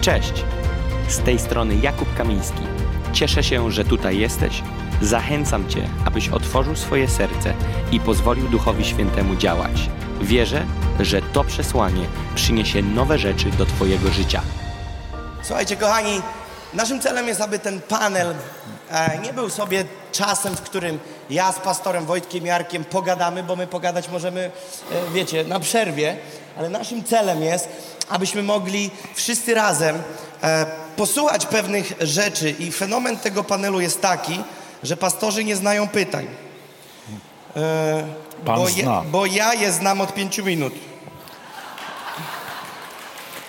Cześć! Z tej strony Jakub Kamiński. Cieszę się, że tutaj jesteś. Zachęcam Cię, abyś otworzył swoje serce i pozwolił Duchowi Świętemu działać. Wierzę, że to przesłanie przyniesie nowe rzeczy do Twojego życia. Słuchajcie, kochani, naszym celem jest, aby ten panel nie był sobie czasem, w którym ja z pastorem Wojtkiem Jarkiem pogadamy, bo my pogadać możemy, e, wiecie, na przerwie, ale naszym celem jest, abyśmy mogli wszyscy razem e, posłuchać pewnych rzeczy i fenomen tego panelu jest taki, że pastorzy nie znają pytań. E, Pan bo, zna. bo ja je znam od pięciu minut.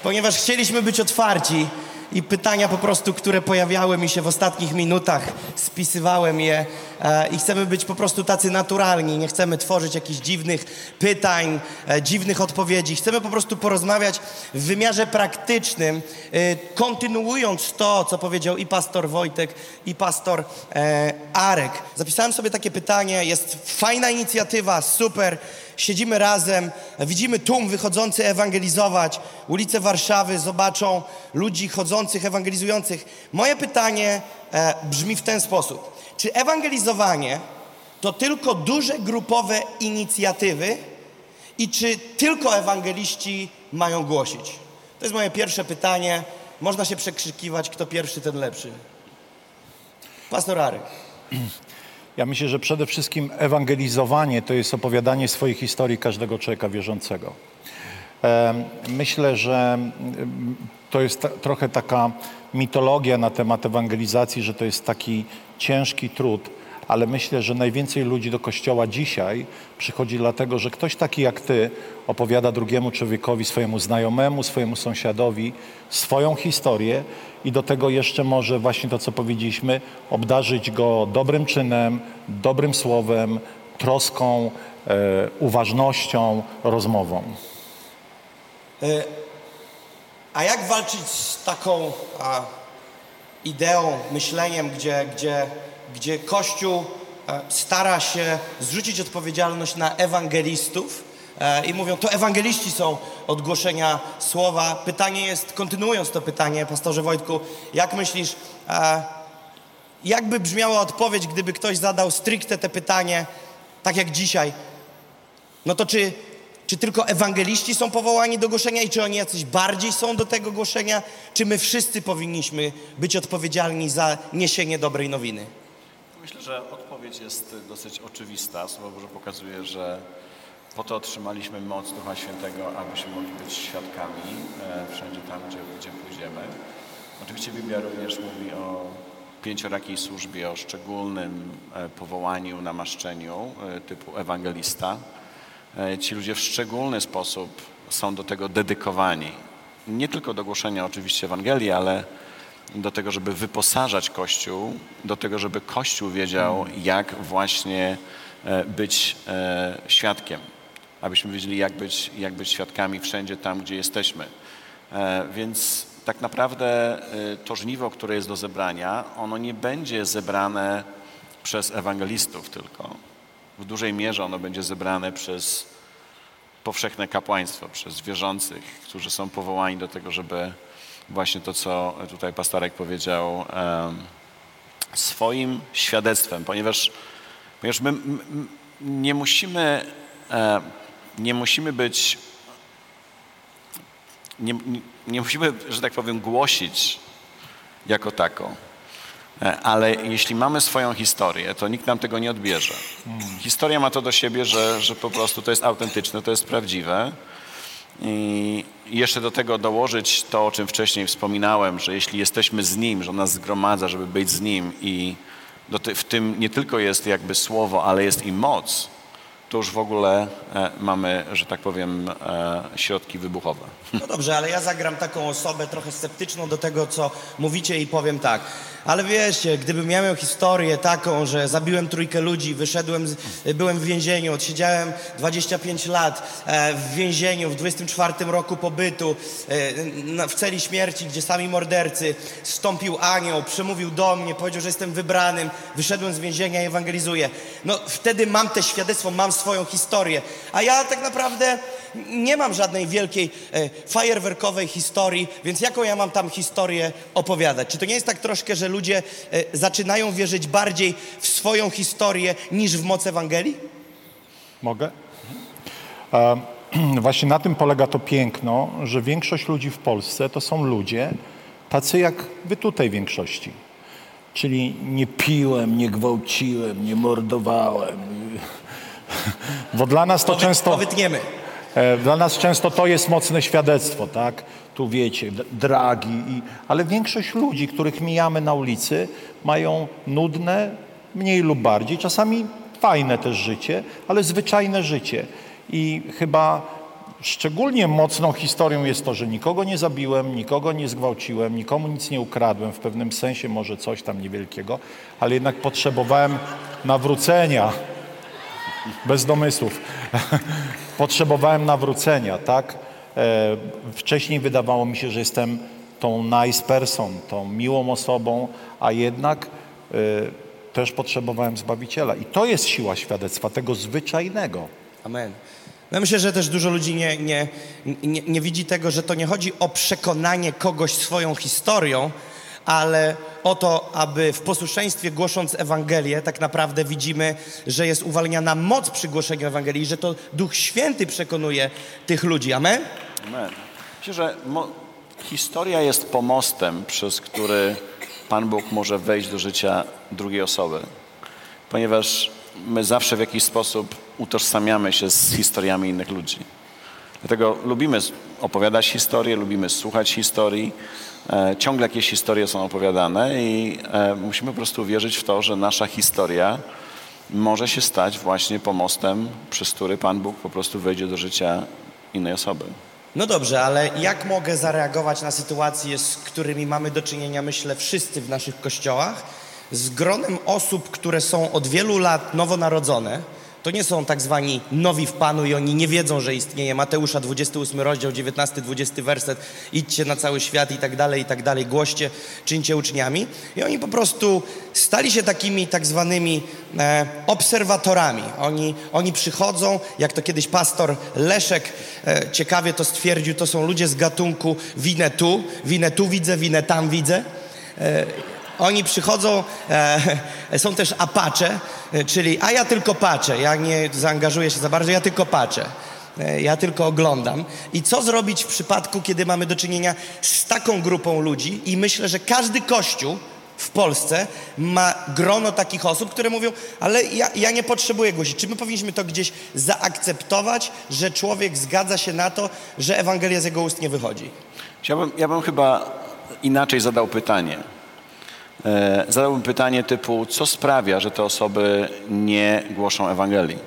Ponieważ chcieliśmy być otwarci i pytania po prostu, które pojawiały mi się w ostatnich minutach, spisywałem je e, i chcemy być po prostu tacy naturalni. Nie chcemy tworzyć jakichś dziwnych pytań, e, dziwnych odpowiedzi. Chcemy po prostu porozmawiać w wymiarze praktycznym, e, kontynuując to, co powiedział i pastor Wojtek, i pastor Arek. Zapisałem sobie takie pytanie, jest fajna inicjatywa, super. Siedzimy razem, widzimy tłum wychodzący ewangelizować. Ulice Warszawy zobaczą ludzi chodzących, ewangelizujących. Moje pytanie e, brzmi w ten sposób. Czy ewangelizowanie to tylko duże grupowe inicjatywy i czy tylko ewangeliści mają głosić? To jest moje pierwsze pytanie. Można się przekrzykiwać, kto pierwszy, ten lepszy. Pastor. Ja myślę, że przede wszystkim ewangelizowanie to jest opowiadanie swojej historii każdego człowieka wierzącego. Myślę, że to jest trochę taka mitologia na temat ewangelizacji, że to jest taki ciężki trud, ale myślę, że najwięcej ludzi do kościoła dzisiaj przychodzi dlatego, że ktoś taki jak ty opowiada drugiemu człowiekowi, swojemu znajomemu, swojemu sąsiadowi swoją historię i do tego jeszcze może właśnie to, co powiedzieliśmy, obdarzyć go dobrym czynem, dobrym słowem, troską, e, uważnością, rozmową. A jak walczyć z taką a, ideą, myśleniem, gdzie, gdzie, gdzie Kościół e, stara się zrzucić odpowiedzialność na ewangelistów e, i mówią, to ewangeliści są od głoszenia słowa. Pytanie jest, kontynuując to pytanie, pastorze Wojtku, jak myślisz, e, jakby brzmiała odpowiedź, gdyby ktoś zadał stricte te pytanie, tak jak dzisiaj, no to czy, czy tylko ewangeliści są powołani do głoszenia i czy oni jacyś bardziej są do tego głoszenia, czy my wszyscy powinniśmy być odpowiedzialni za niesienie dobrej nowiny? Myślę, że odpowiedź jest dosyć oczywista. Słowo Boże pokazuje, że po to otrzymaliśmy moc Ducha Świętego, abyśmy mogli być świadkami e, wszędzie tam, gdzie, gdzie pójdziemy. Oczywiście Biblia również mówi o pięciorakiej służbie, o szczególnym e, powołaniu, namaszczeniu e, typu ewangelista. E, Ci ludzie w szczególny sposób są do tego dedykowani. Nie tylko do głoszenia oczywiście Ewangelii, ale do tego, żeby wyposażać Kościół, do tego, żeby Kościół wiedział, jak właśnie e, być e, świadkiem, abyśmy wiedzieli, jak być, jak być świadkami wszędzie tam, gdzie jesteśmy. Więc tak naprawdę to żniwo, które jest do zebrania, ono nie będzie zebrane przez ewangelistów tylko. W dużej mierze ono będzie zebrane przez powszechne kapłaństwo, przez wierzących, którzy są powołani do tego, żeby właśnie to, co tutaj pastorek powiedział, swoim świadectwem, ponieważ, ponieważ my nie musimy, nie musimy być, nie, nie, musimy, że tak powiem, głosić jako taką. E, Ale jeśli mamy swoją historię, to nikt nam tego nie odbierze. Historia ma to do siebie, że, że po prostu to jest autentyczne, to jest prawdziwe. I jeszcze do tego dołożyć to, o czym wcześniej wspominałem, że jeśli jesteśmy z Nim, że On nas zgromadza, żeby być z Nim i w tym nie tylko jest jakby słowo, ale jest i moc, to już w ogóle e, mamy, że tak powiem, e, środki wybuchowe. No dobrze, ale ja zagram taką osobę trochę sceptyczną do tego, co mówicie i powiem tak. Ale wiecie, gdybym ja miał historię taką, że zabiłem trójkę ludzi, wyszedłem, z, byłem w więzieniu, odsiedziałem 25 lat e, w więzieniu w 24 roku pobytu, e, w celi śmierci, gdzie sami mordercy, stąpił anioł, przemówił do mnie, powiedział, że jestem wybranym, wyszedłem z więzienia i ewangelizuję. No wtedy mam te świadectwo, mam swoją historię. A ja tak naprawdę nie mam żadnej wielkiej e, fajerwerkowej historii, więc jaką ja mam tam historię opowiadać? Czy to nie jest tak troszkę, że ludzie e, zaczynają wierzyć bardziej w swoją historię niż w moc Ewangelii? Mogę? E, właśnie na tym polega to piękno, że większość ludzi w Polsce to są ludzie tacy jak wy tutaj większości. Czyli nie piłem, nie gwałciłem, nie mordowałem. Bo dla nas to Powy- często... Powytniemy. E, Dla nas często to jest mocne świadectwo, tak? Tu wiecie, dragi, i, ale większość ludzi, których mijamy na ulicy, mają nudne, mniej lub bardziej, czasami fajne też życie, ale zwyczajne życie. I chyba szczególnie mocną historią jest to, że nikogo nie zabiłem, nikogo nie zgwałciłem, nikomu nic nie ukradłem, w pewnym sensie może coś tam niewielkiego, ale jednak potrzebowałem nawrócenia bez domysłów. Potrzebowałem nawrócenia, tak? E, wcześniej wydawało mi się, że jestem tą nice person, tą miłą osobą, a jednak e, też potrzebowałem Zbawiciela. I to jest siła świadectwa, tego zwyczajnego. Amen. No myślę, że też dużo ludzi nie, nie, nie, nie widzi tego, że to nie chodzi o przekonanie kogoś swoją historią, ale o to, aby w posłuszeństwie głosząc Ewangelię, tak naprawdę widzimy, że jest uwalniana moc przy głoszeniu Ewangelii, że to Duch Święty przekonuje tych ludzi. Amen? Amen. Myślę, że historia jest pomostem, przez który Pan Bóg może wejść do życia drugiej osoby. Ponieważ my zawsze w jakiś sposób utożsamiamy się z historiami innych ludzi. Dlatego lubimy opowiadać historie, lubimy słuchać historii. E, ciągle jakieś historie są opowiadane i e, musimy po prostu wierzyć w to, że nasza historia może się stać właśnie pomostem, przez który Pan Bóg po prostu wejdzie do życia innej osoby. No dobrze, ale jak mogę zareagować na sytuacje, z którymi mamy do czynienia, myślę, wszyscy w naszych kościołach, z gronem osób, które są od wielu lat nowonarodzone? To nie są tak zwani nowi w Panu i oni nie wiedzą, że istnieje Mateusza 28 rozdział, 19-20 werset, idźcie na cały świat i tak dalej, i tak dalej, głoście, czyńcie uczniami. I oni po prostu stali się takimi tak zwanymi e, obserwatorami. Oni, oni przychodzą, jak to kiedyś pastor Leszek e, ciekawie to stwierdził, to są ludzie z gatunku winę tu, winę tu widzę, winę tam widzę. E, oni przychodzą, e, są też apacze, e, czyli a ja tylko patrzę, ja nie zaangażuję się za bardzo, ja tylko patrzę. E, Ja tylko oglądam. I co zrobić w przypadku, kiedy mamy do czynienia z taką grupą ludzi? I myślę, że każdy kościół w Polsce ma grono takich osób, które mówią, ale ja, ja nie potrzebuję głosić. Czy my powinniśmy to gdzieś zaakceptować, że człowiek zgadza się na to, że Ewangelia z jego ust nie wychodzi? Ja bym, ja bym chyba inaczej zadał pytanie. E, zadałbym pytanie typu, co sprawia, że te osoby nie głoszą Ewangelii?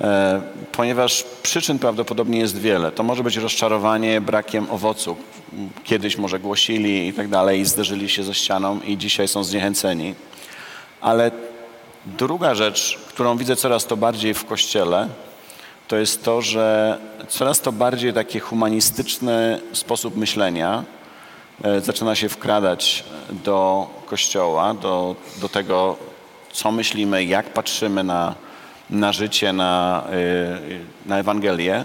E, ponieważ przyczyn prawdopodobnie jest wiele. To może być rozczarowanie brakiem owocu. Kiedyś może głosili i tak dalej i zderzyli się ze ścianą i dzisiaj są zniechęceni. Ale druga rzecz, którą widzę coraz to bardziej w Kościele, to jest to, że coraz to bardziej taki humanistyczny sposób myślenia zaczyna się wkradać do Kościoła, do, do tego, co myślimy, jak patrzymy na, na życie, na, e, na Ewangelię.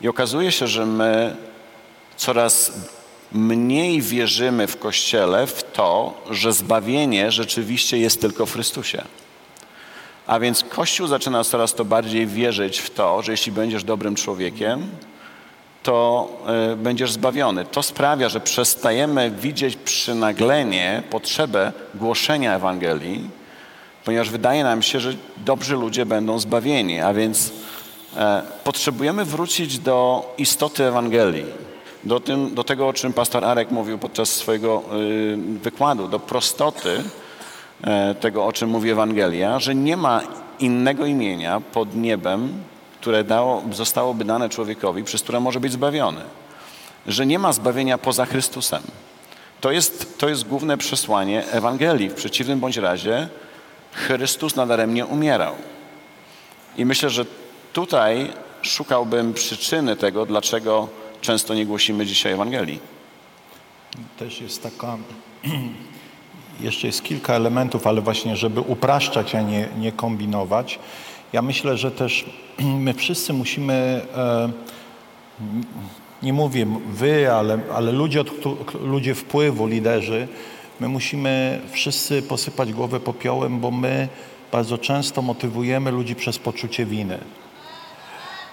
I okazuje się, że my coraz mniej wierzymy w Kościele w to, że zbawienie rzeczywiście jest tylko w Chrystusie. A więc Kościół zaczyna coraz to bardziej wierzyć w to, że jeśli będziesz dobrym człowiekiem, to y, będziesz zbawiony. To sprawia, że przestajemy widzieć przynaglenie, potrzebę głoszenia Ewangelii, ponieważ wydaje nam się, że dobrzy ludzie będą zbawieni, a więc e, potrzebujemy wrócić do istoty Ewangelii, do, tym, do tego, o czym pastor Arek mówił podczas swojego y, wykładu, do prostoty e, tego, o czym mówi Ewangelia, że nie ma innego imienia pod niebem, które dało, zostałoby dane człowiekowi, przez które może być zbawiony. Że nie ma zbawienia poza Chrystusem. To jest, to jest główne przesłanie Ewangelii. W przeciwnym bądź razie Chrystus nadaremnie umierał. I myślę, że tutaj szukałbym przyczyny tego, dlaczego często nie głosimy dzisiaj Ewangelii. Też jest taka, jeszcze jest kilka elementów, ale właśnie, żeby upraszczać, a nie, nie kombinować. Ja myślę, że też my wszyscy musimy, e, nie mówię wy, ale, ale ludzie, ludzie wpływu, liderzy, my musimy wszyscy posypać głowę popiołem, bo my bardzo często motywujemy ludzi przez poczucie winy.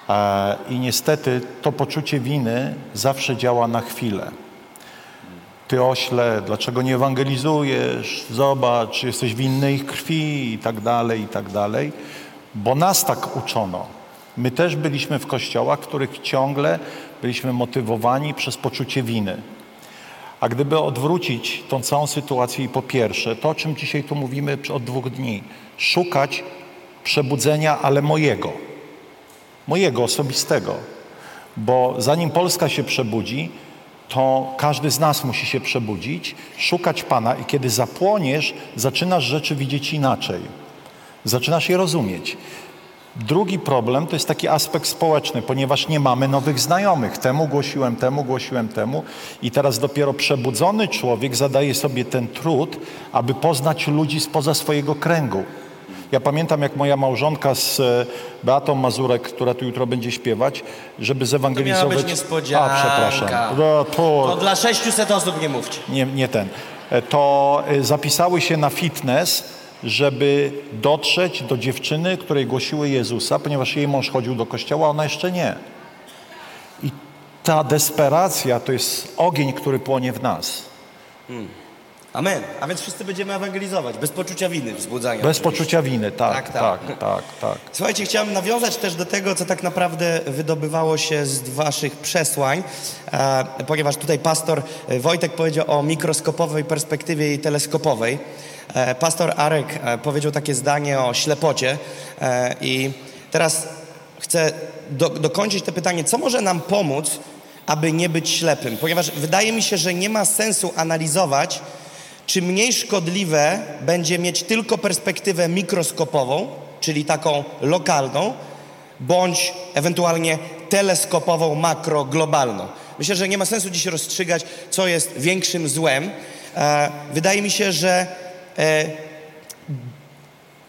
E, I niestety to poczucie winy zawsze działa na chwilę. Ty ośle, dlaczego nie ewangelizujesz? Zobacz, jesteś winny ich krwi i tak dalej, i tak dalej. Bo nas tak uczono. My też byliśmy w kościołach, w których ciągle byliśmy motywowani przez poczucie winy. A gdyby odwrócić tą całą sytuację i po pierwsze, to o czym dzisiaj tu mówimy od dwóch dni, szukać przebudzenia, ale mojego, mojego osobistego, bo zanim Polska się przebudzi, to każdy z nas musi się przebudzić, szukać Pana i kiedy zapłoniesz, zaczynasz rzeczy widzieć inaczej. Zaczynasz je rozumieć. Drugi problem to jest taki aspekt społeczny, ponieważ nie mamy nowych znajomych. Temu głosiłem, temu głosiłem, temu. I teraz dopiero przebudzony człowiek zadaje sobie ten trud, aby poznać ludzi spoza swojego kręgu. Ja pamiętam, jak moja małżonka z e, Beatą Mazurek, która tu jutro będzie śpiewać, żeby zewangelizować... To miała być niespodzianka. A, przepraszam. No, to... To dla 600 osób nie mówcie. Nie, nie ten. E, to e, zapisały się na fitness, żeby dotrzeć do dziewczyny, której głosiły Jezusa, ponieważ jej mąż chodził do kościoła, a ona jeszcze nie. I ta desperacja to jest ogień, który płonie w nas. Hmm. Amen. A więc wszyscy będziemy ewangelizować, bez poczucia winy, wzbudzania. Bez poczucia winy, tak, tak, tak, tak, tak, tak. Słuchajcie, chciałem nawiązać też do tego, co tak naprawdę wydobywało się z waszych przesłań, e, ponieważ tutaj pastor Wojtek powiedział o mikroskopowej perspektywie i teleskopowej. E, pastor Arek e, powiedział takie zdanie o ślepocie e, i teraz chcę do, dokończyć to pytanie, co może nam pomóc, aby nie być ślepym? Ponieważ wydaje mi się, że nie ma sensu analizować, czy mniej szkodliwe będzie mieć tylko perspektywę mikroskopową, czyli taką lokalną, bądź ewentualnie teleskopową, makro, globalną. Myślę, że nie ma sensu dziś rozstrzygać, co jest większym złem. Wydaje mi się, że e,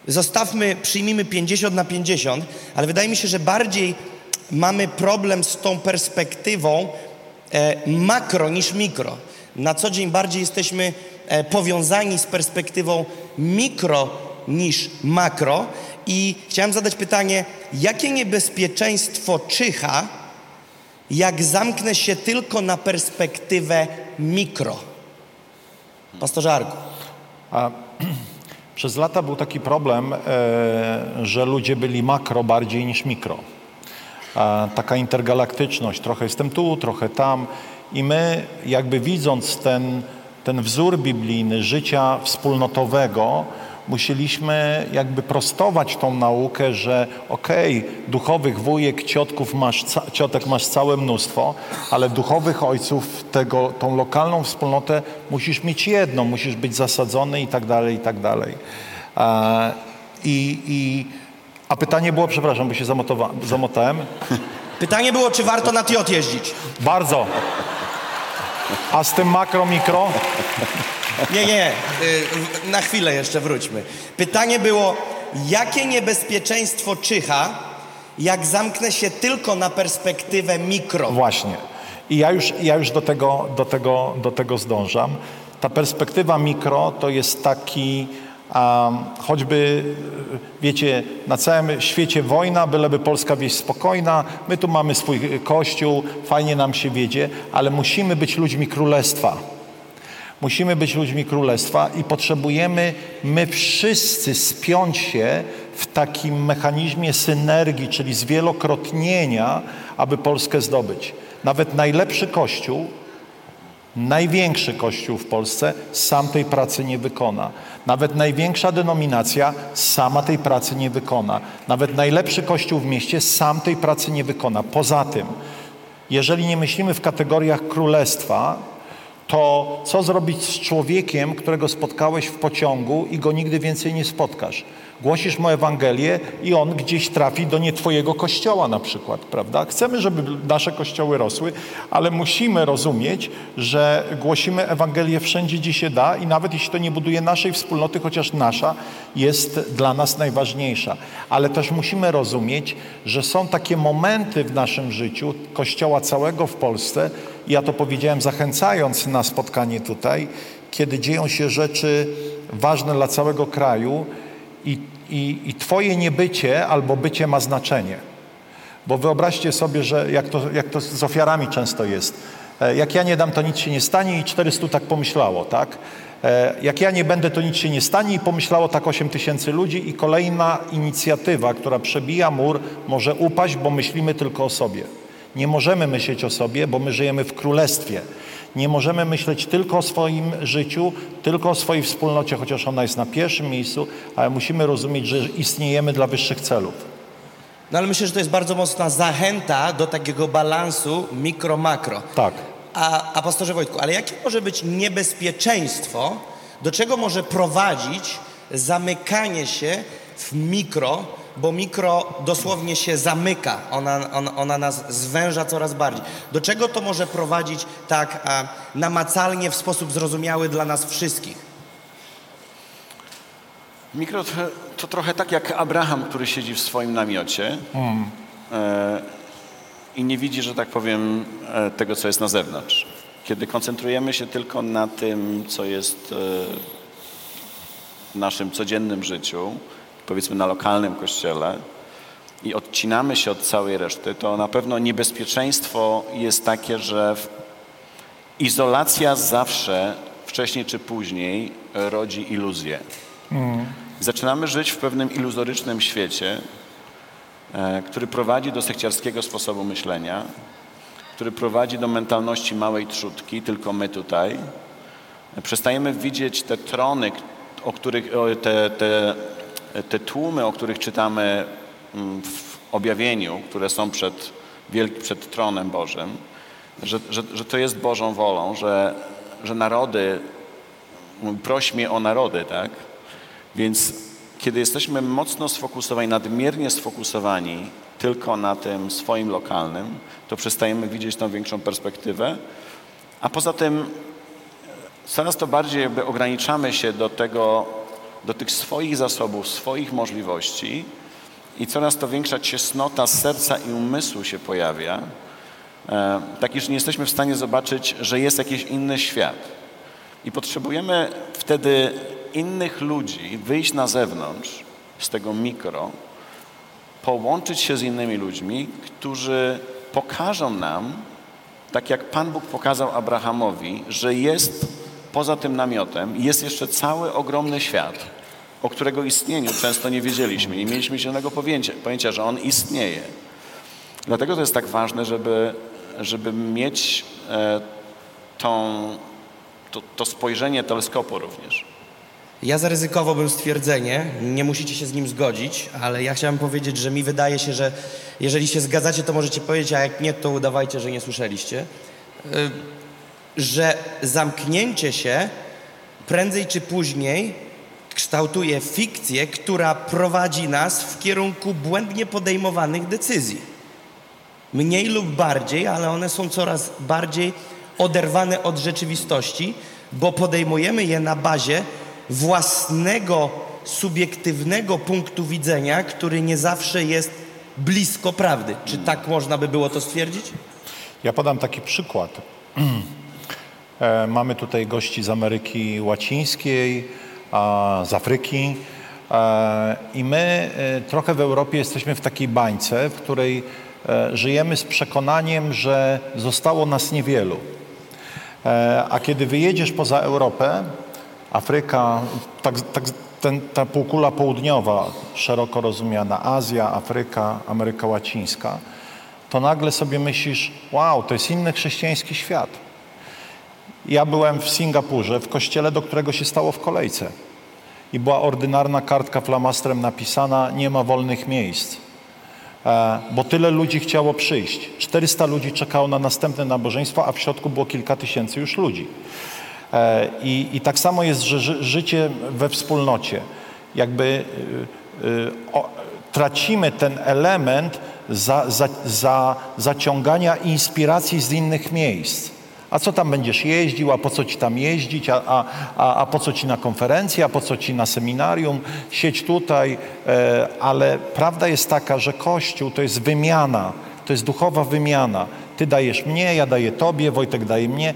zostawmy, przyjmijmy 50 na 50, ale wydaje mi się, że bardziej mamy problem z tą perspektywą e, makro niż mikro. Na co dzień bardziej jesteśmy e, powiązani z perspektywą mikro niż makro i chciałem zadać pytanie, jakie niebezpieczeństwo czyha, jak zamknę się tylko na perspektywę mikro? Pastorze Arku. A, przez lata był taki problem, e, że ludzie byli makro bardziej niż mikro. Taka intergalaktyczność, trochę jestem tu, trochę tam. I my, jakby widząc ten, ten wzór biblijny życia wspólnotowego, musieliśmy jakby prostować tą naukę, że okej, okay, duchowych wujek, ciotków masz, ciotek masz całe mnóstwo, ale duchowych ojców, tego, tą lokalną wspólnotę musisz mieć jedną, musisz być zasadzony i tak dalej, i tak dalej. I, i, a pytanie było, przepraszam, bo się zamotałem. Pytanie było, czy warto na TIOT jeździć? Bardzo. A z tym makro, mikro? Nie, nie, y, na chwilę jeszcze wróćmy. Pytanie było, jakie niebezpieczeństwo czyha, jak zamknę się tylko na perspektywę mikro? Właśnie. I ja już, ja już do, tego, do, tego, do tego zdążam. Ta perspektywa mikro to jest taki, choćby, wiecie, na całym świecie wojna, byleby Polska wieś spokojna, my tu mamy swój kościół, fajnie nam się wiedzie, ale musimy być ludźmi królestwa. Musimy być ludźmi królestwa i potrzebujemy my wszyscy spiąć się w takim mechanizmie synergii, czyli zwielokrotnienia, aby Polskę zdobyć. Nawet najlepszy kościół, największy kościół w Polsce sam tej pracy nie wykona. Nawet największa denominacja sama tej pracy nie wykona. Nawet najlepszy kościół w mieście sam tej pracy nie wykona. Poza tym, jeżeli nie myślimy w kategoriach królestwa, to co zrobić z człowiekiem, którego spotkałeś w pociągu i go nigdy więcej nie spotkasz? Głosisz mu Ewangelię i on gdzieś trafi do nie twojego kościoła na przykład, prawda? Chcemy, żeby nasze kościoły rosły, ale musimy rozumieć, że głosimy Ewangelię wszędzie, gdzie się da i nawet jeśli to nie buduje naszej wspólnoty, chociaż nasza jest dla nas najważniejsza. Ale też musimy rozumieć, że są takie momenty w naszym życiu kościoła całego w Polsce, ja to powiedziałem zachęcając na spotkanie tutaj, kiedy dzieją się rzeczy ważne dla całego kraju, i, i, i Twoje niebycie albo bycie ma znaczenie. Bo wyobraźcie sobie, że jak to, jak to z ofiarami często jest. E, jak ja nie dam, to nic się nie stanie i 400 tak pomyślało, tak? E, jak ja nie będę, to nic się nie stanie i pomyślało tak 8 tysięcy ludzi i kolejna inicjatywa, która przebija mur, może upaść, bo myślimy tylko o sobie. Nie możemy myśleć o sobie, bo my żyjemy w królestwie. Nie możemy myśleć tylko o swoim życiu, tylko o swojej wspólnocie, chociaż ona jest na pierwszym miejscu, ale musimy rozumieć, że istniejemy dla wyższych celów. No ale myślę, że to jest bardzo mocna zachęta do takiego balansu mikro-makro. Tak. A, a pastorze Wojtku, ale jakie może być niebezpieczeństwo, do czego może prowadzić zamykanie się w mikro, bo mikro dosłownie się zamyka, ona, ona, ona nas zwęża coraz bardziej. Do czego to może prowadzić tak a, namacalnie, w sposób zrozumiały dla nas wszystkich? Mikro to, to trochę tak jak Abraham, który siedzi w swoim namiocie e, i nie widzi, że tak powiem, e, tego, co jest na zewnątrz. Kiedy koncentrujemy się tylko na tym, co jest e, w naszym codziennym życiu, powiedzmy na lokalnym kościele i odcinamy się od całej reszty, to na pewno niebezpieczeństwo jest takie, że izolacja zawsze, wcześniej czy później, rodzi iluzję. Zaczynamy żyć w pewnym iluzorycznym świecie, e, który prowadzi do sekciarskiego sposobu myślenia, który prowadzi do mentalności małej trzutki, tylko my tutaj. Przestajemy widzieć te trony, o których, te, te, te tłumy, o których czytamy mm, w objawieniu, które są przed, przed tronem Bożym, że, że, że to jest Bożą wolą, że, że narody, proś mnie o narody, tak? Więc kiedy jesteśmy mocno sfokusowani, nadmiernie sfokusowani tylko na tym swoim lokalnym, to przestajemy widzieć tą większą perspektywę, a poza tym coraz to bardziej jakby ograniczamy się do tego, do tych swoich zasobów, swoich możliwości i coraz to większa ciesnota serca i umysłu się pojawia, e, tak iż nie jesteśmy w stanie zobaczyć, że jest jakiś inny świat. I potrzebujemy wtedy innych ludzi, wyjść na zewnątrz z tego mikro, połączyć się z innymi ludźmi, którzy pokażą nam, tak jak Pan Bóg pokazał Abrahamowi, że jest poza tym namiotem, jest jeszcze cały ogromny świat, o którego istnieniu często nie wiedzieliśmy. Nie mieliśmy zielonego pojęcia, pojęcia, że on istnieje. Dlatego to jest tak ważne, żeby, żeby mieć e, tą, to, to spojrzenie teleskopu również. Ja zaryzykowałbym stwierdzenie, nie musicie się z nim zgodzić, ale ja chciałem powiedzieć, że mi wydaje się, że jeżeli się zgadzacie, to możecie powiedzieć, a jak nie, to udawajcie, że nie słyszeliście, y, że zamknięcie się prędzej czy później kształtuje fikcję, która prowadzi nas w kierunku błędnie podejmowanych decyzji. Mniej lub bardziej, ale one są coraz bardziej oderwane od rzeczywistości, bo podejmujemy je na bazie własnego, subiektywnego punktu widzenia, który nie zawsze jest blisko prawdy. Czy tak można by było to stwierdzić? Ja podam taki przykład. E, mamy tutaj gości z Ameryki Łacińskiej, z Afryki e, i my e, trochę w Europie jesteśmy w takiej bańce, w której żyjemy z przekonaniem, że zostało nas niewielu. A kiedy wyjedziesz poza Europę, Afryka, tak, tak, ten, ta półkula południowa, szeroko rozumiana, Azja, Afryka, Ameryka Łacińska, to nagle sobie myślisz, wow, to jest inny chrześcijański świat. Ja byłem w Singapurze, w kościele, do którego się stało w kolejce. I była ordynarna kartka flamastrem napisana, nie ma wolnych miejsc. E, bo tyle ludzi chciało przyjść. 400 ludzi czekało na następne nabożeństwo, a w środku było kilka tysięcy już ludzi. E, I, I tak samo jest, że życie we wspólnocie. Jakby y, o, tracimy ten element za, za, za, zaciągania inspiracji z innych miejsc. A co tam będziesz jeździł, a po co ci tam jeździć, a, a, a, a po co ci na konferencję, a po co ci na seminarium, siedź tutaj. E, ale prawda jest taka, że Kościół to jest wymiana, to jest duchowa wymiana. Ty dajesz mnie, ja daję tobie, Wojtek daje mnie.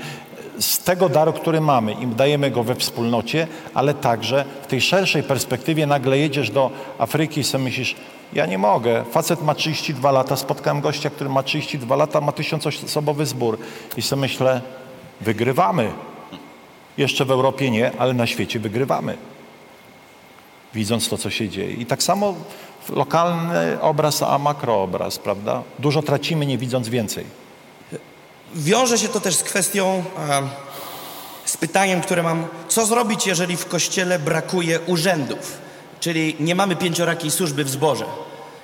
Z tego daru, który mamy, im dajemy go we wspólnocie, ale także w tej szerszej perspektywie nagle jedziesz do Afryki i sobie myślisz, ja nie mogę. Facet ma 32 lata, spotkałem gościa, który ma 32 lata, ma tysiącosobowy zbór. I sobie myślę, wygrywamy. Jeszcze w Europie nie, ale na świecie wygrywamy. Widząc to, co się dzieje. I tak samo lokalny obraz, a makroobraz, prawda? Dużo tracimy, nie widząc więcej. Wiąże się to też z kwestią, z pytaniem, które mam, co zrobić, jeżeli w kościele brakuje urzędów? Czyli nie mamy pięciorakiej służby w zborze.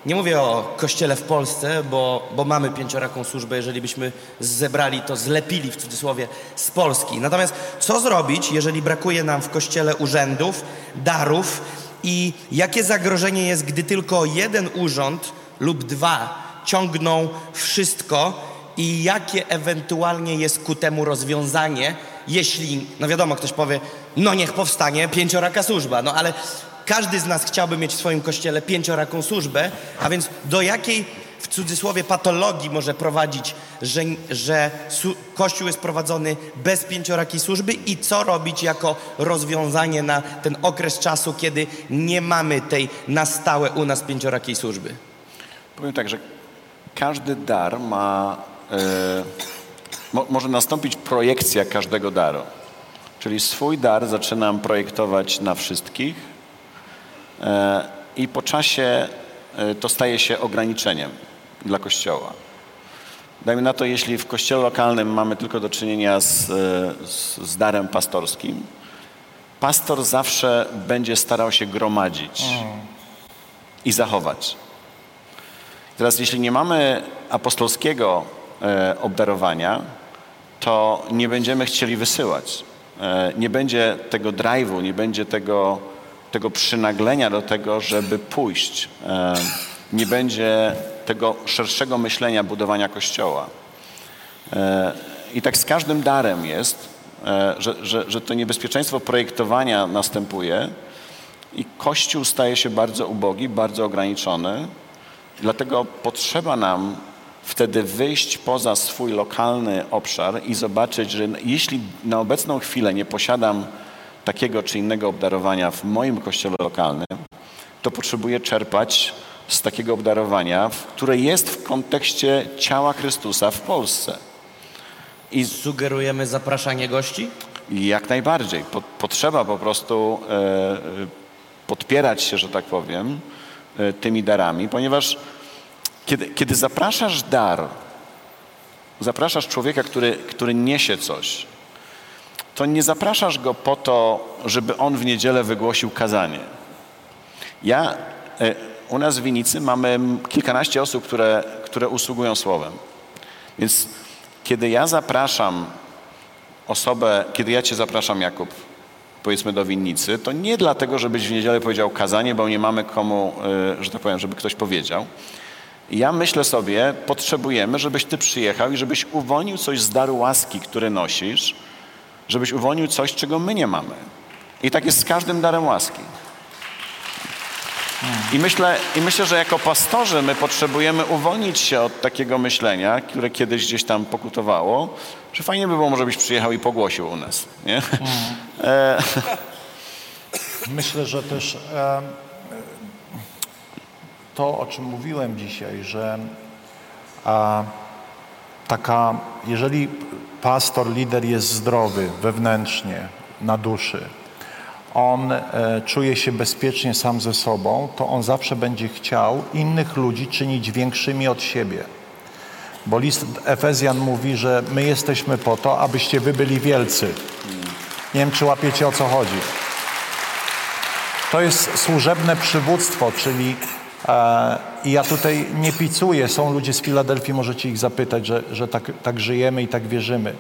Nie mówię o kościele w Polsce, bo, bo mamy pięcioraką służbę. Jeżeli byśmy zebrali to, zlepili w cudzysłowie z Polski. Natomiast co zrobić, jeżeli brakuje nam w kościele urzędów, darów i jakie zagrożenie jest, gdy tylko jeden urząd lub dwa ciągną wszystko i jakie ewentualnie jest ku temu rozwiązanie, jeśli, no wiadomo, ktoś powie, no niech powstanie pięcioraka służba, no ale każdy z nas chciałby mieć w swoim kościele pięcioraką służbę, a więc do jakiej w cudzysłowie patologii może prowadzić, że, że Kościół jest prowadzony bez pięciorakiej służby i co robić jako rozwiązanie na ten okres czasu, kiedy nie mamy tej na stałe u nas pięciorakiej służby? Powiem tak, że każdy dar ma, e, mo, może nastąpić projekcja każdego daru. Czyli swój dar zaczynam projektować na wszystkich i po czasie e, to staje się ograniczeniem dla Kościoła. Dajmy na to, jeśli w kościele lokalnym mamy tylko do czynienia z, z, z darem pastorskim, pastor zawsze będzie starał się gromadzić i zachować. Teraz, jeśli nie mamy apostolskiego e, obdarowania, to nie będziemy chcieli wysyłać. E, nie będzie tego drive'u, nie będzie tego, tego przynaglenia do tego, żeby pójść. E, nie będzie tego szerszego myślenia budowania Kościoła. E, I tak z każdym darem jest, e, że, że, że to niebezpieczeństwo projektowania następuje i Kościół staje się bardzo ubogi, bardzo ograniczony. Dlatego potrzeba nam wtedy wyjść poza swój lokalny obszar i zobaczyć, że jeśli na obecną chwilę nie posiadam takiego czy innego obdarowania w moim kościele lokalnym, to potrzebuję czerpać z takiego obdarowania, które jest w kontekście ciała Chrystusa w Polsce. I sugerujemy zapraszanie gości? Jak najbardziej. Po, potrzeba po prostu e, podpierać się, że tak powiem, e, tymi darami, ponieważ kiedy, kiedy zapraszasz dar, zapraszasz człowieka, który, który niesie coś, to nie zapraszasz go po to, żeby on w niedzielę wygłosił kazanie. Ja, e, u nas w Winicy mamy kilkanaście osób, które, które usługują słowem. Więc kiedy ja zapraszam osobę, kiedy ja cię zapraszam, Jakub, powiedzmy do winnicy, to nie dlatego, żebyś w niedzielę powiedział kazanie, bo nie mamy komu, y, że tak powiem, żeby ktoś powiedział. Ja myślę sobie, potrzebujemy, żebyś ty przyjechał i żebyś uwolnił coś z daru łaski, który nosisz, żebyś uwolnił coś, czego my nie mamy. I tak jest z każdym darem łaski. I myślę, I myślę, że jako pastorzy my potrzebujemy uwolnić się od takiego myślenia, które kiedyś gdzieś tam pokutowało, że fajnie by było, może byś przyjechał i pogłosił u nas. Nie? E, Myślę, że też e, to, o czym mówiłem dzisiaj, że a, taka, jeżeli pastor, lider jest zdrowy wewnętrznie, na duszy, on e, czuje się bezpiecznie sam ze sobą, to on zawsze będzie chciał innych ludzi czynić większymi od siebie. Bo list Efezjan mówi, że my jesteśmy po to, abyście wy byli wielcy. Nie wiem, czy łapiecie o co chodzi. To jest służebne przywództwo, czyli i ja tutaj nie picuję, są ludzie z Filadelfii, możecie ich zapytać, że, że tak, tak żyjemy i tak wierzymy.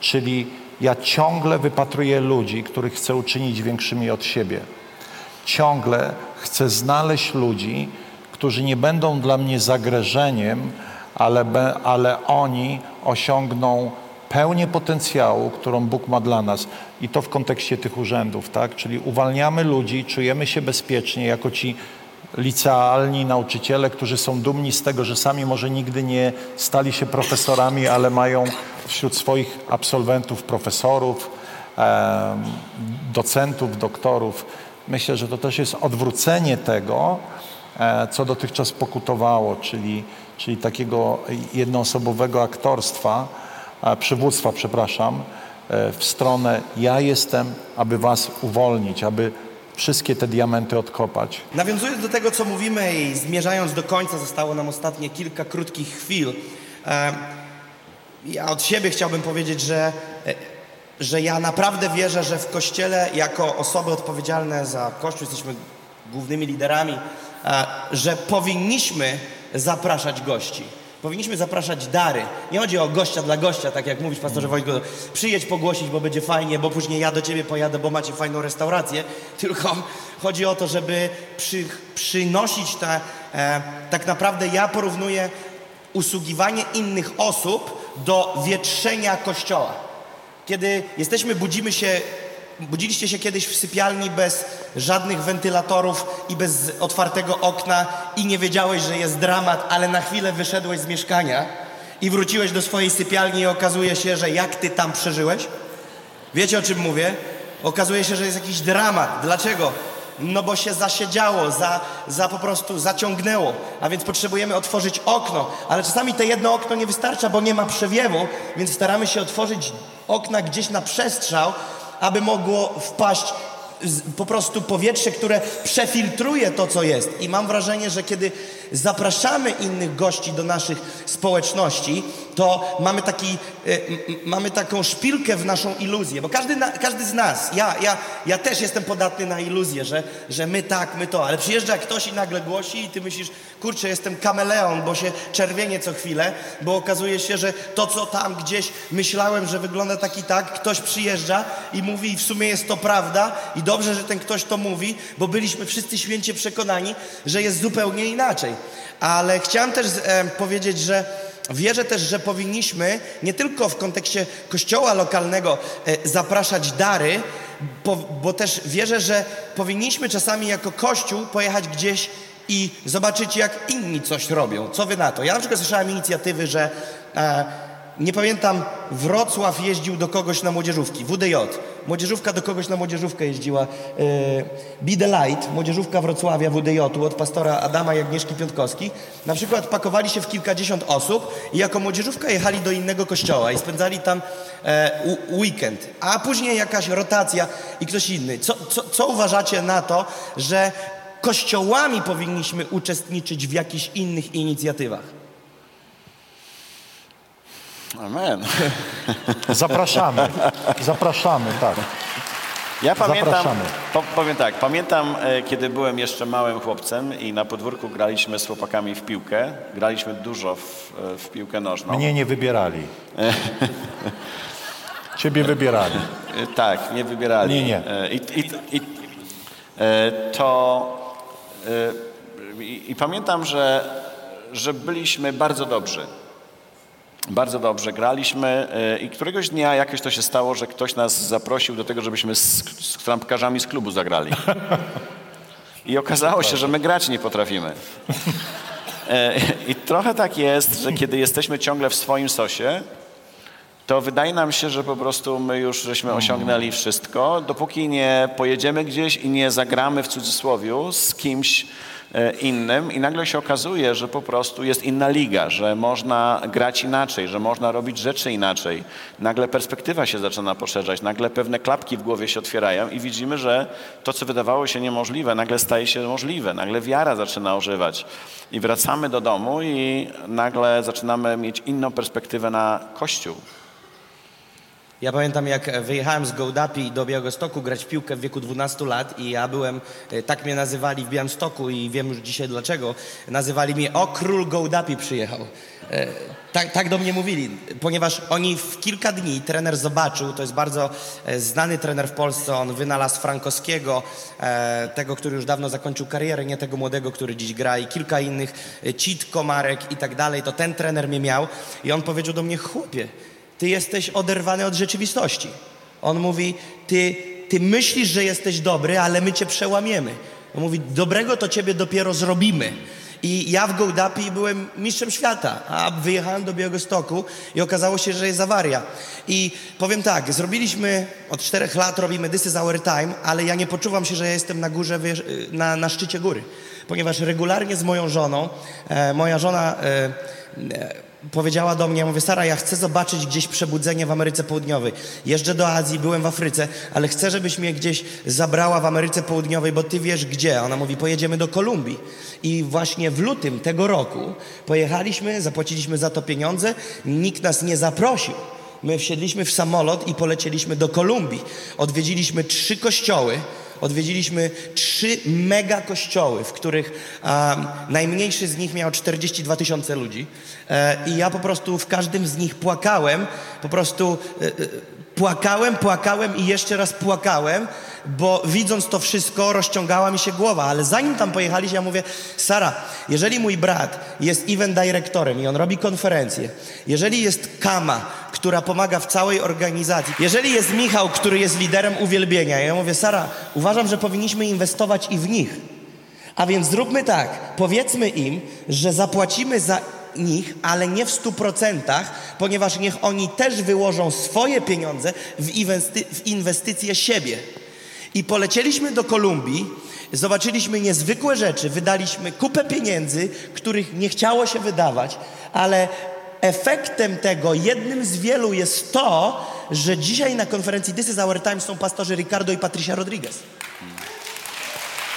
Czyli ja ciągle wypatruję ludzi, których chcę uczynić większymi od siebie. ciągle chcę znaleźć ludzi, którzy nie będą dla mnie zagrożeniem, ale, ale oni osiągną pełnię potencjału, którą Bóg ma dla nas. I to w kontekście tych urzędów, tak? Czyli uwalniamy ludzi, czujemy się bezpiecznie jako ci licealni nauczyciele, którzy są dumni z tego, że sami może nigdy nie stali się profesorami, ale mają wśród swoich absolwentów profesorów, docentów, doktorów. Myślę, że to też jest odwrócenie tego, e, co dotychczas pokutowało, czyli, czyli takiego jednoosobowego aktorstwa, przywództwa, przepraszam, e, w stronę ja jestem, aby was uwolnić, aby wszystkie te diamenty odkopać. Nawiązując do tego, co mówimy i zmierzając do końca, zostało nam ostatnie kilka krótkich chwil. E, ja od siebie chciałbym powiedzieć, że, e, że ja naprawdę wierzę, że w Kościele, jako osoby odpowiedzialne za Kościół, jesteśmy głównymi liderami, że powinniśmy zapraszać gości. Powinniśmy zapraszać dary. Nie chodzi o gościa dla gościa, tak jak mówisz, pastorze Wojtku, przyjedź pogłosić, bo będzie fajnie, bo później ja do ciebie pojadę, bo macie fajną restaurację. Tylko chodzi o to, żeby przy, przynosić te, e, tak naprawdę ja porównuję usługiwanie innych osób do wietrzenia kościoła. Kiedy jesteśmy, budzimy się Budziliście się kiedyś w sypialni bez żadnych wentylatorów i bez otwartego okna i nie wiedziałeś, że jest dramat, ale na chwilę wyszedłeś z mieszkania i wróciłeś do swojej sypialni i okazuje się, że jak ty tam przeżyłeś? Wiecie o czym mówię? Okazuje się, że jest jakiś dramat. Dlaczego? No bo się zasiedziało, za, za po prostu zaciągnęło, a więc potrzebujemy otworzyć okno, ale czasami te jedno okno nie wystarcza, bo nie ma przewiewu, więc staramy się otworzyć okna gdzieś na przestrzał, aby mogło wpaść po prostu powietrze, które przefiltruje to, co jest. I mam wrażenie, że kiedy zapraszamy innych gości do naszych społeczności, to mamy, taki, y, mamy taką szpilkę w naszą iluzję, bo każdy, każdy z nas, ja, ja, ja też jestem podatny na iluzję, że, że my tak, my to, ale przyjeżdża ktoś i nagle głosi i ty myślisz, kurczę, jestem kameleon, bo się czerwienie co chwilę, bo okazuje się, że to, co tam gdzieś myślałem, że wygląda tak i tak, ktoś przyjeżdża i mówi i w sumie jest to prawda i dobrze, że ten ktoś to mówi, bo byliśmy wszyscy święcie przekonani, że jest zupełnie inaczej. Ale chciałem też e, powiedzieć, że wierzę też, że powinniśmy nie tylko w kontekście kościoła lokalnego e, zapraszać dary, bo, bo też wierzę, że powinniśmy czasami jako kościół pojechać gdzieś i zobaczyć, jak inni coś robią. Co wy na to? Ja na przykład słyszałem inicjatywy, że e, nie pamiętam, Wrocław jeździł do kogoś na młodzieżówki, WDJ. Młodzieżówka do kogoś na młodzieżówkę jeździła. Yy, Be the Light, młodzieżówka Wrocławia WDJ-u od pastora Adama i Agnieszki Piątkowskich. Na przykład pakowali się w kilkadziesiąt osób i jako młodzieżówka jechali do innego kościoła i spędzali tam e, weekend. A później jakaś rotacja i ktoś inny. Co, co, co uważacie na to, że kościołami powinniśmy uczestniczyć w jakichś innych inicjatywach? Amen. Zapraszamy. Zapraszamy, tak. Ja pamiętam, po, powiem tak, pamiętam, e, kiedy byłem jeszcze małym chłopcem i na podwórku graliśmy z chłopakami w piłkę. Graliśmy dużo w, e, w piłkę nożną. Mnie nie wybierali. Ciebie wybierali. E, tak, nie wybierali. Nie, nie. I, i, i to... I, i pamiętam, że, że byliśmy bardzo dobrzy. Bardzo dobrze graliśmy e, i któregoś dnia jakoś to się stało, że ktoś nas zaprosił do tego, żebyśmy z, z trampkarzami z klubu zagrali. I okazało się, że my grać nie potrafimy. E, I trochę tak jest, że kiedy jesteśmy ciągle w swoim sosie, to wydaje nam się, że po prostu my już żeśmy osiągnęli wszystko, dopóki nie pojedziemy gdzieś i nie zagramy w cudzysłowie z kimś, E, innym i nagle się okazuje, że po prostu jest inna liga, że można grać inaczej, że można robić rzeczy inaczej. Nagle perspektywa się zaczyna poszerzać, nagle pewne klapki w głowie się otwierają i widzimy, że to, co wydawało się niemożliwe, nagle staje się możliwe, nagle wiara zaczyna ożywać. I wracamy do domu i nagle zaczynamy mieć inną perspektywę na Kościół. Ja pamiętam, jak wyjechałem z Gołdapi do Białegostoku grać w piłkę w wieku 12 lat i ja byłem, e, tak mnie nazywali w Białymstoku i wiem już dzisiaj dlaczego, nazywali mnie, o król Gołdapi przyjechał. E, Tak, tak do mnie mówili, ponieważ oni w kilka dni trener zobaczył, to jest bardzo e, znany trener w Polsce, on wynalazł Frankowskiego, tego, który już dawno zakończył karierę, nie tego młodego, który dziś gra i kilka innych, Cit, Komarek i tak dalej, to ten trener mnie miał i on powiedział do mnie, chłopie, ty jesteś oderwany od rzeczywistości. On mówi, ty, ty myślisz, że jesteś dobry, ale my cię przełamiemy. On mówi, dobrego to ciebie dopiero zrobimy. I ja w Gołdapi byłem mistrzem świata, a wyjechałem do Białegostoku i okazało się, że jest awaria. I powiem tak, zrobiliśmy, od czterech lat robimy This is our time, ale ja nie poczuwam się, że ja jestem na górze, wiesz, na, na szczycie góry. Ponieważ regularnie z moją żoną, e, moja żona e, e, powiedziała do mnie, mówię, Sara, ja chcę zobaczyć gdzieś przebudzenie w Ameryce Południowej. Jeżdżę do Azji, byłem w Afryce, ale chcę, żebyś mnie gdzieś zabrała w Ameryce Południowej, bo ty wiesz gdzie. Ona mówi, pojedziemy do Kolumbii. I właśnie w lutym tego roku pojechaliśmy, zapłaciliśmy za to pieniądze, nikt nas nie zaprosił. My wsiedliśmy w samolot i polecieliśmy do Kolumbii. Odwiedziliśmy trzy kościoły, odwiedziliśmy trzy mega kościoły, w których najmniejszy z nich miał 42 tysiące ludzi. E, I ja po prostu w każdym z nich płakałem, po prostu e, e, płakałem, płakałem i jeszcze raz płakałem, bo widząc to wszystko rozciągała mi się głowa. Ale zanim tam pojechaliśmy, ja mówię, Sara, jeżeli mój brat jest event dyrektorem i on robi konferencję, jeżeli jest Kama, która pomaga w całej organizacji, jeżeli jest Michał, który jest liderem uwielbienia, ja mówię, Sara, uważam, że powinniśmy inwestować i w nich. A więc zróbmy tak, powiedzmy im, że zapłacimy za nich, ale nie w stu procentach, ponieważ niech oni też wyłożą swoje pieniądze w, inwesty- w inwestycje siebie. I polecieliśmy do Kolumbii, zobaczyliśmy niezwykłe rzeczy, wydaliśmy kupę pieniędzy, których nie chciało się wydawać, ale efektem tego, jednym z wielu jest to, że dzisiaj na konferencji This is Our Time są pastorzy Ricardo i Patricia Rodriguez.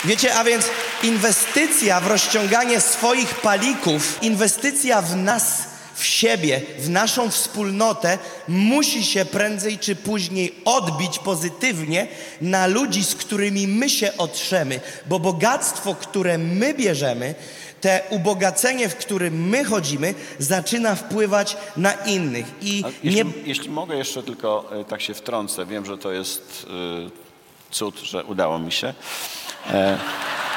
Wiecie, a więc inwestycja w rozciąganie swoich palików, inwestycja w nas, w siebie, w naszą wspólnotę musi się prędzej czy później odbić pozytywnie na ludzi, z którymi my się otrzemy, bo bogactwo, które my bierzemy, te ubogacenie, w którym my chodzimy, zaczyna wpływać na innych. I Jeśli, nie, jeśli mogę jeszcze tylko e, tak się wtrącę, wiem, że to jest e, cud, że udało mi się. E,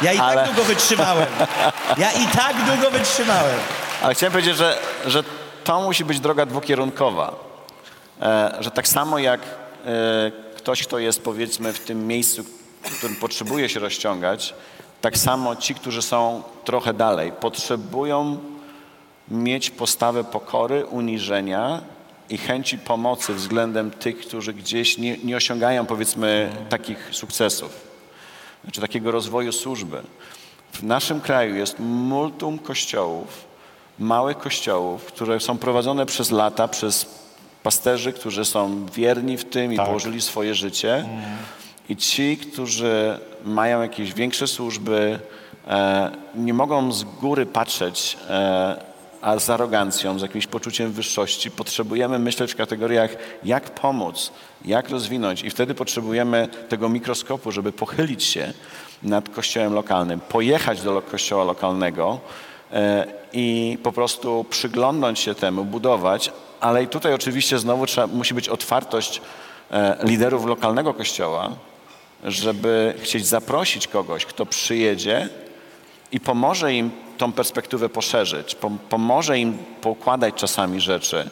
ja i ale- tak długo wytrzymałem. Ja i tak długo wytrzymałem. Ale chciałem powiedzieć, że, że to musi być droga dwukierunkowa. E, że tak samo jak e, ktoś, kto jest powiedzmy w tym miejscu, w którym potrzebuje się rozciągać, tak samo ci, którzy są trochę dalej, potrzebują mieć postawę pokory, uniżenia i chęci pomocy względem tych, którzy gdzieś nie, nie osiągają powiedzmy takich sukcesów, czy takiego rozwoju służby. W naszym kraju jest multum kościołów, małych kościołów, które są prowadzone przez lata przez pasterzy, którzy są wierni w tym i Tak. położyli swoje życie. I ci, którzy mają jakieś większe służby, e, nie mogą z góry patrzeć, e, a z arogancją, z jakimś poczuciem wyższości. Potrzebujemy myśleć w kategoriach, jak pomóc, jak rozwinąć. I wtedy potrzebujemy tego mikroskopu, żeby pochylić się nad kościołem lokalnym, pojechać do kościoła lokalnego e, i po prostu przyglądnąć się temu, budować. Ale i tutaj oczywiście znowu trzeba, musi być otwartość liderów lokalnego kościoła, żeby chcieć zaprosić kogoś, kto przyjedzie i pomoże im tą perspektywę poszerzyć, pom- pomoże im poukładać czasami rzeczy.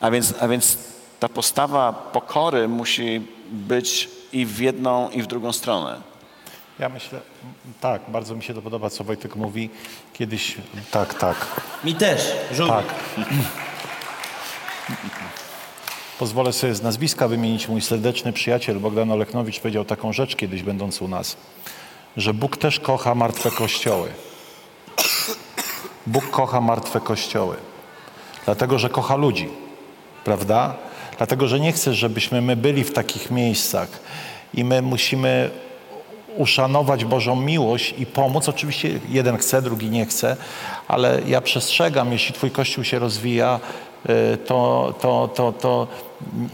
A więc, a więc ta postawa pokory musi być i w jedną, i w drugą stronę. Ja myślę, tak, bardzo mi się to podoba, co Wojtek mówi. Kiedyś, tak, tak, Mi też, żółwik. tak. Pozwolę sobie z nazwiska wymienić mój serdeczny przyjaciel Bogdan Oleknowicz powiedział taką rzecz kiedyś będąc u nas, że Bóg też kocha martwe kościoły. Bóg kocha martwe kościoły. Dlatego, że kocha ludzi. Prawda? Dlatego, że nie chce, żebyśmy my byli w takich miejscach. I my musimy uszanować Bożą miłość i pomóc. Oczywiście jeden chce, drugi nie chce, ale ja przestrzegam, jeśli Twój Kościół się rozwija, to, to, to, to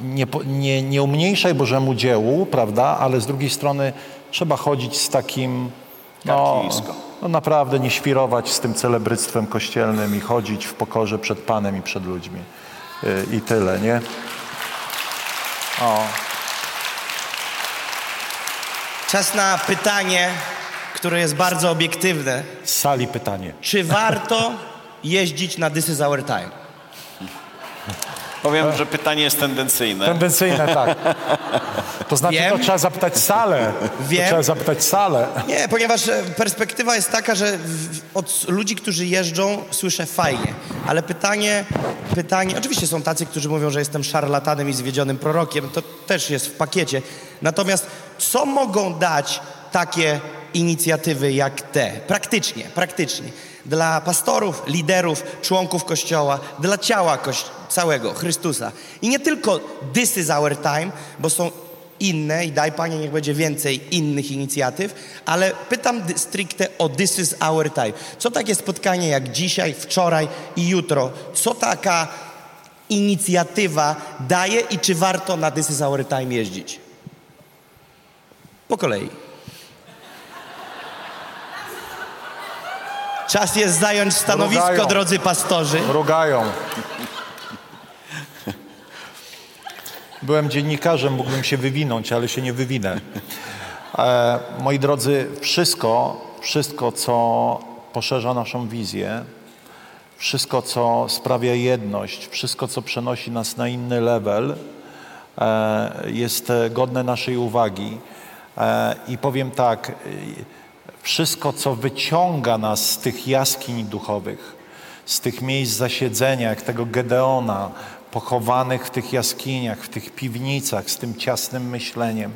nie, nie, nie umniejszaj Bożemu dziełu, prawda? Ale z drugiej strony trzeba chodzić z takim, no, Kartlisko. no naprawdę nie świrować z tym celebryctwem kościelnym i chodzić w pokorze przed Panem i przed ludźmi. Y, I tyle, nie? O. Czas na pytanie, które jest bardzo obiektywne. Z sali pytanie. Czy warto jeździć na This is Our Time? Powiem, że pytanie jest tendencyjne. Tendencyjne, tak. To znaczy, Wiem. to trzeba zapytać salę. Wiem. To trzeba zapytać salę. Nie, ponieważ e, perspektywa jest taka, że od ludzi, którzy jeżdżą, słyszę fajnie. Ale pytanie, pytanie, oczywiście są tacy, którzy mówią, że jestem szarlatanem i zwiedzionym prorokiem, to też jest w pakiecie. Natomiast co mogą dać takie inicjatywy jak te? Praktycznie, praktycznie. Dla pastorów, liderów, członków Kościoła, dla ciała koś- całego, Chrystusa. I nie tylko this is our time, bo są inne i daj Panie, niech będzie więcej innych inicjatyw, ale pytam stricte o This is our time. Co takie spotkanie jak dzisiaj, wczoraj i jutro, co taka inicjatywa daje i czy warto na This is our time jeździć? Po kolei. Czas jest zająć stanowisko, drodzy pastorzy. Rugają. Byłem dziennikarzem, mógłbym się wywinąć, ale się nie wywinę. E, moi drodzy, wszystko, wszystko, co poszerza naszą wizję, wszystko, co sprawia jedność, wszystko, co przenosi nas na inny level, e, jest godne naszej uwagi. E, I powiem tak, e, wszystko, co wyciąga nas z tych jaskiń duchowych, z tych miejsc zasiedzenia, jak tego Gedeona, pochowanych w tych jaskiniach, w tych piwnicach, z tym ciasnym myśleniem.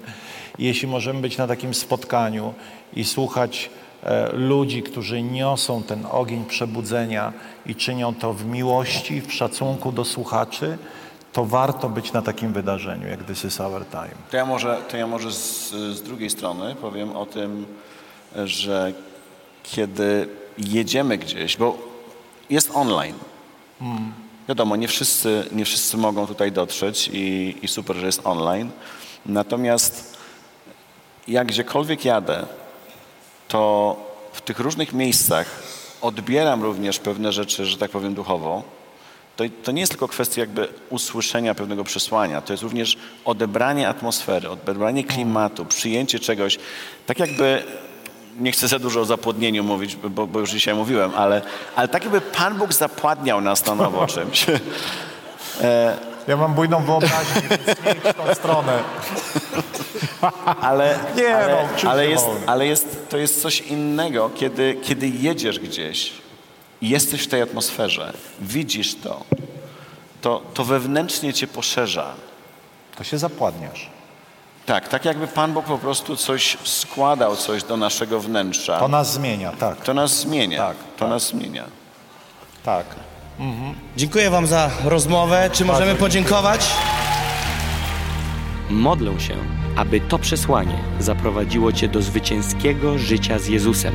I jeśli możemy być na takim spotkaniu i słuchać e, ludzi, którzy niosą ten ogień przebudzenia i czynią to w miłości, w szacunku do słuchaczy, to warto być na takim wydarzeniu, jak This is Our Time. To ja może, to ja może z, z drugiej strony powiem o tym, że kiedy jedziemy gdzieś, bo jest online. Wiadomo, nie wszyscy, nie wszyscy mogą tutaj dotrzeć i, i super, że jest online. Natomiast jak gdziekolwiek jadę, to w tych różnych miejscach odbieram również pewne rzeczy, że tak powiem, duchowo. To, to nie jest tylko kwestia jakby usłyszenia pewnego przesłania, to jest również odebranie atmosfery, odebranie klimatu, przyjęcie czegoś, tak jakby, nie chcę za dużo o zapłodnieniu mówić, bo, bo już dzisiaj mówiłem, ale, ale tak jakby Pan Bóg zapładniał nas na nowo czymś. Ja mam bujną wyobraźnię, więc nie idź w tą stronę. Ale, Nie, ale, no, ale, jest, ale jest, to jest coś innego, kiedy, kiedy jedziesz gdzieś i jesteś w tej atmosferze, widzisz to, to, to wewnętrznie cię poszerza. To się zapładniasz. Tak, tak jakby Pan Bóg po prostu coś składał, coś do naszego wnętrza. To nas zmienia, tak, To nas zmienia. Tak, to tak. nas zmienia. tak. Dziękuję Wam za rozmowę. Czy możemy podziękować? Modlę się, aby to przesłanie zaprowadziło Cię do zwycięskiego życia z Jezusem.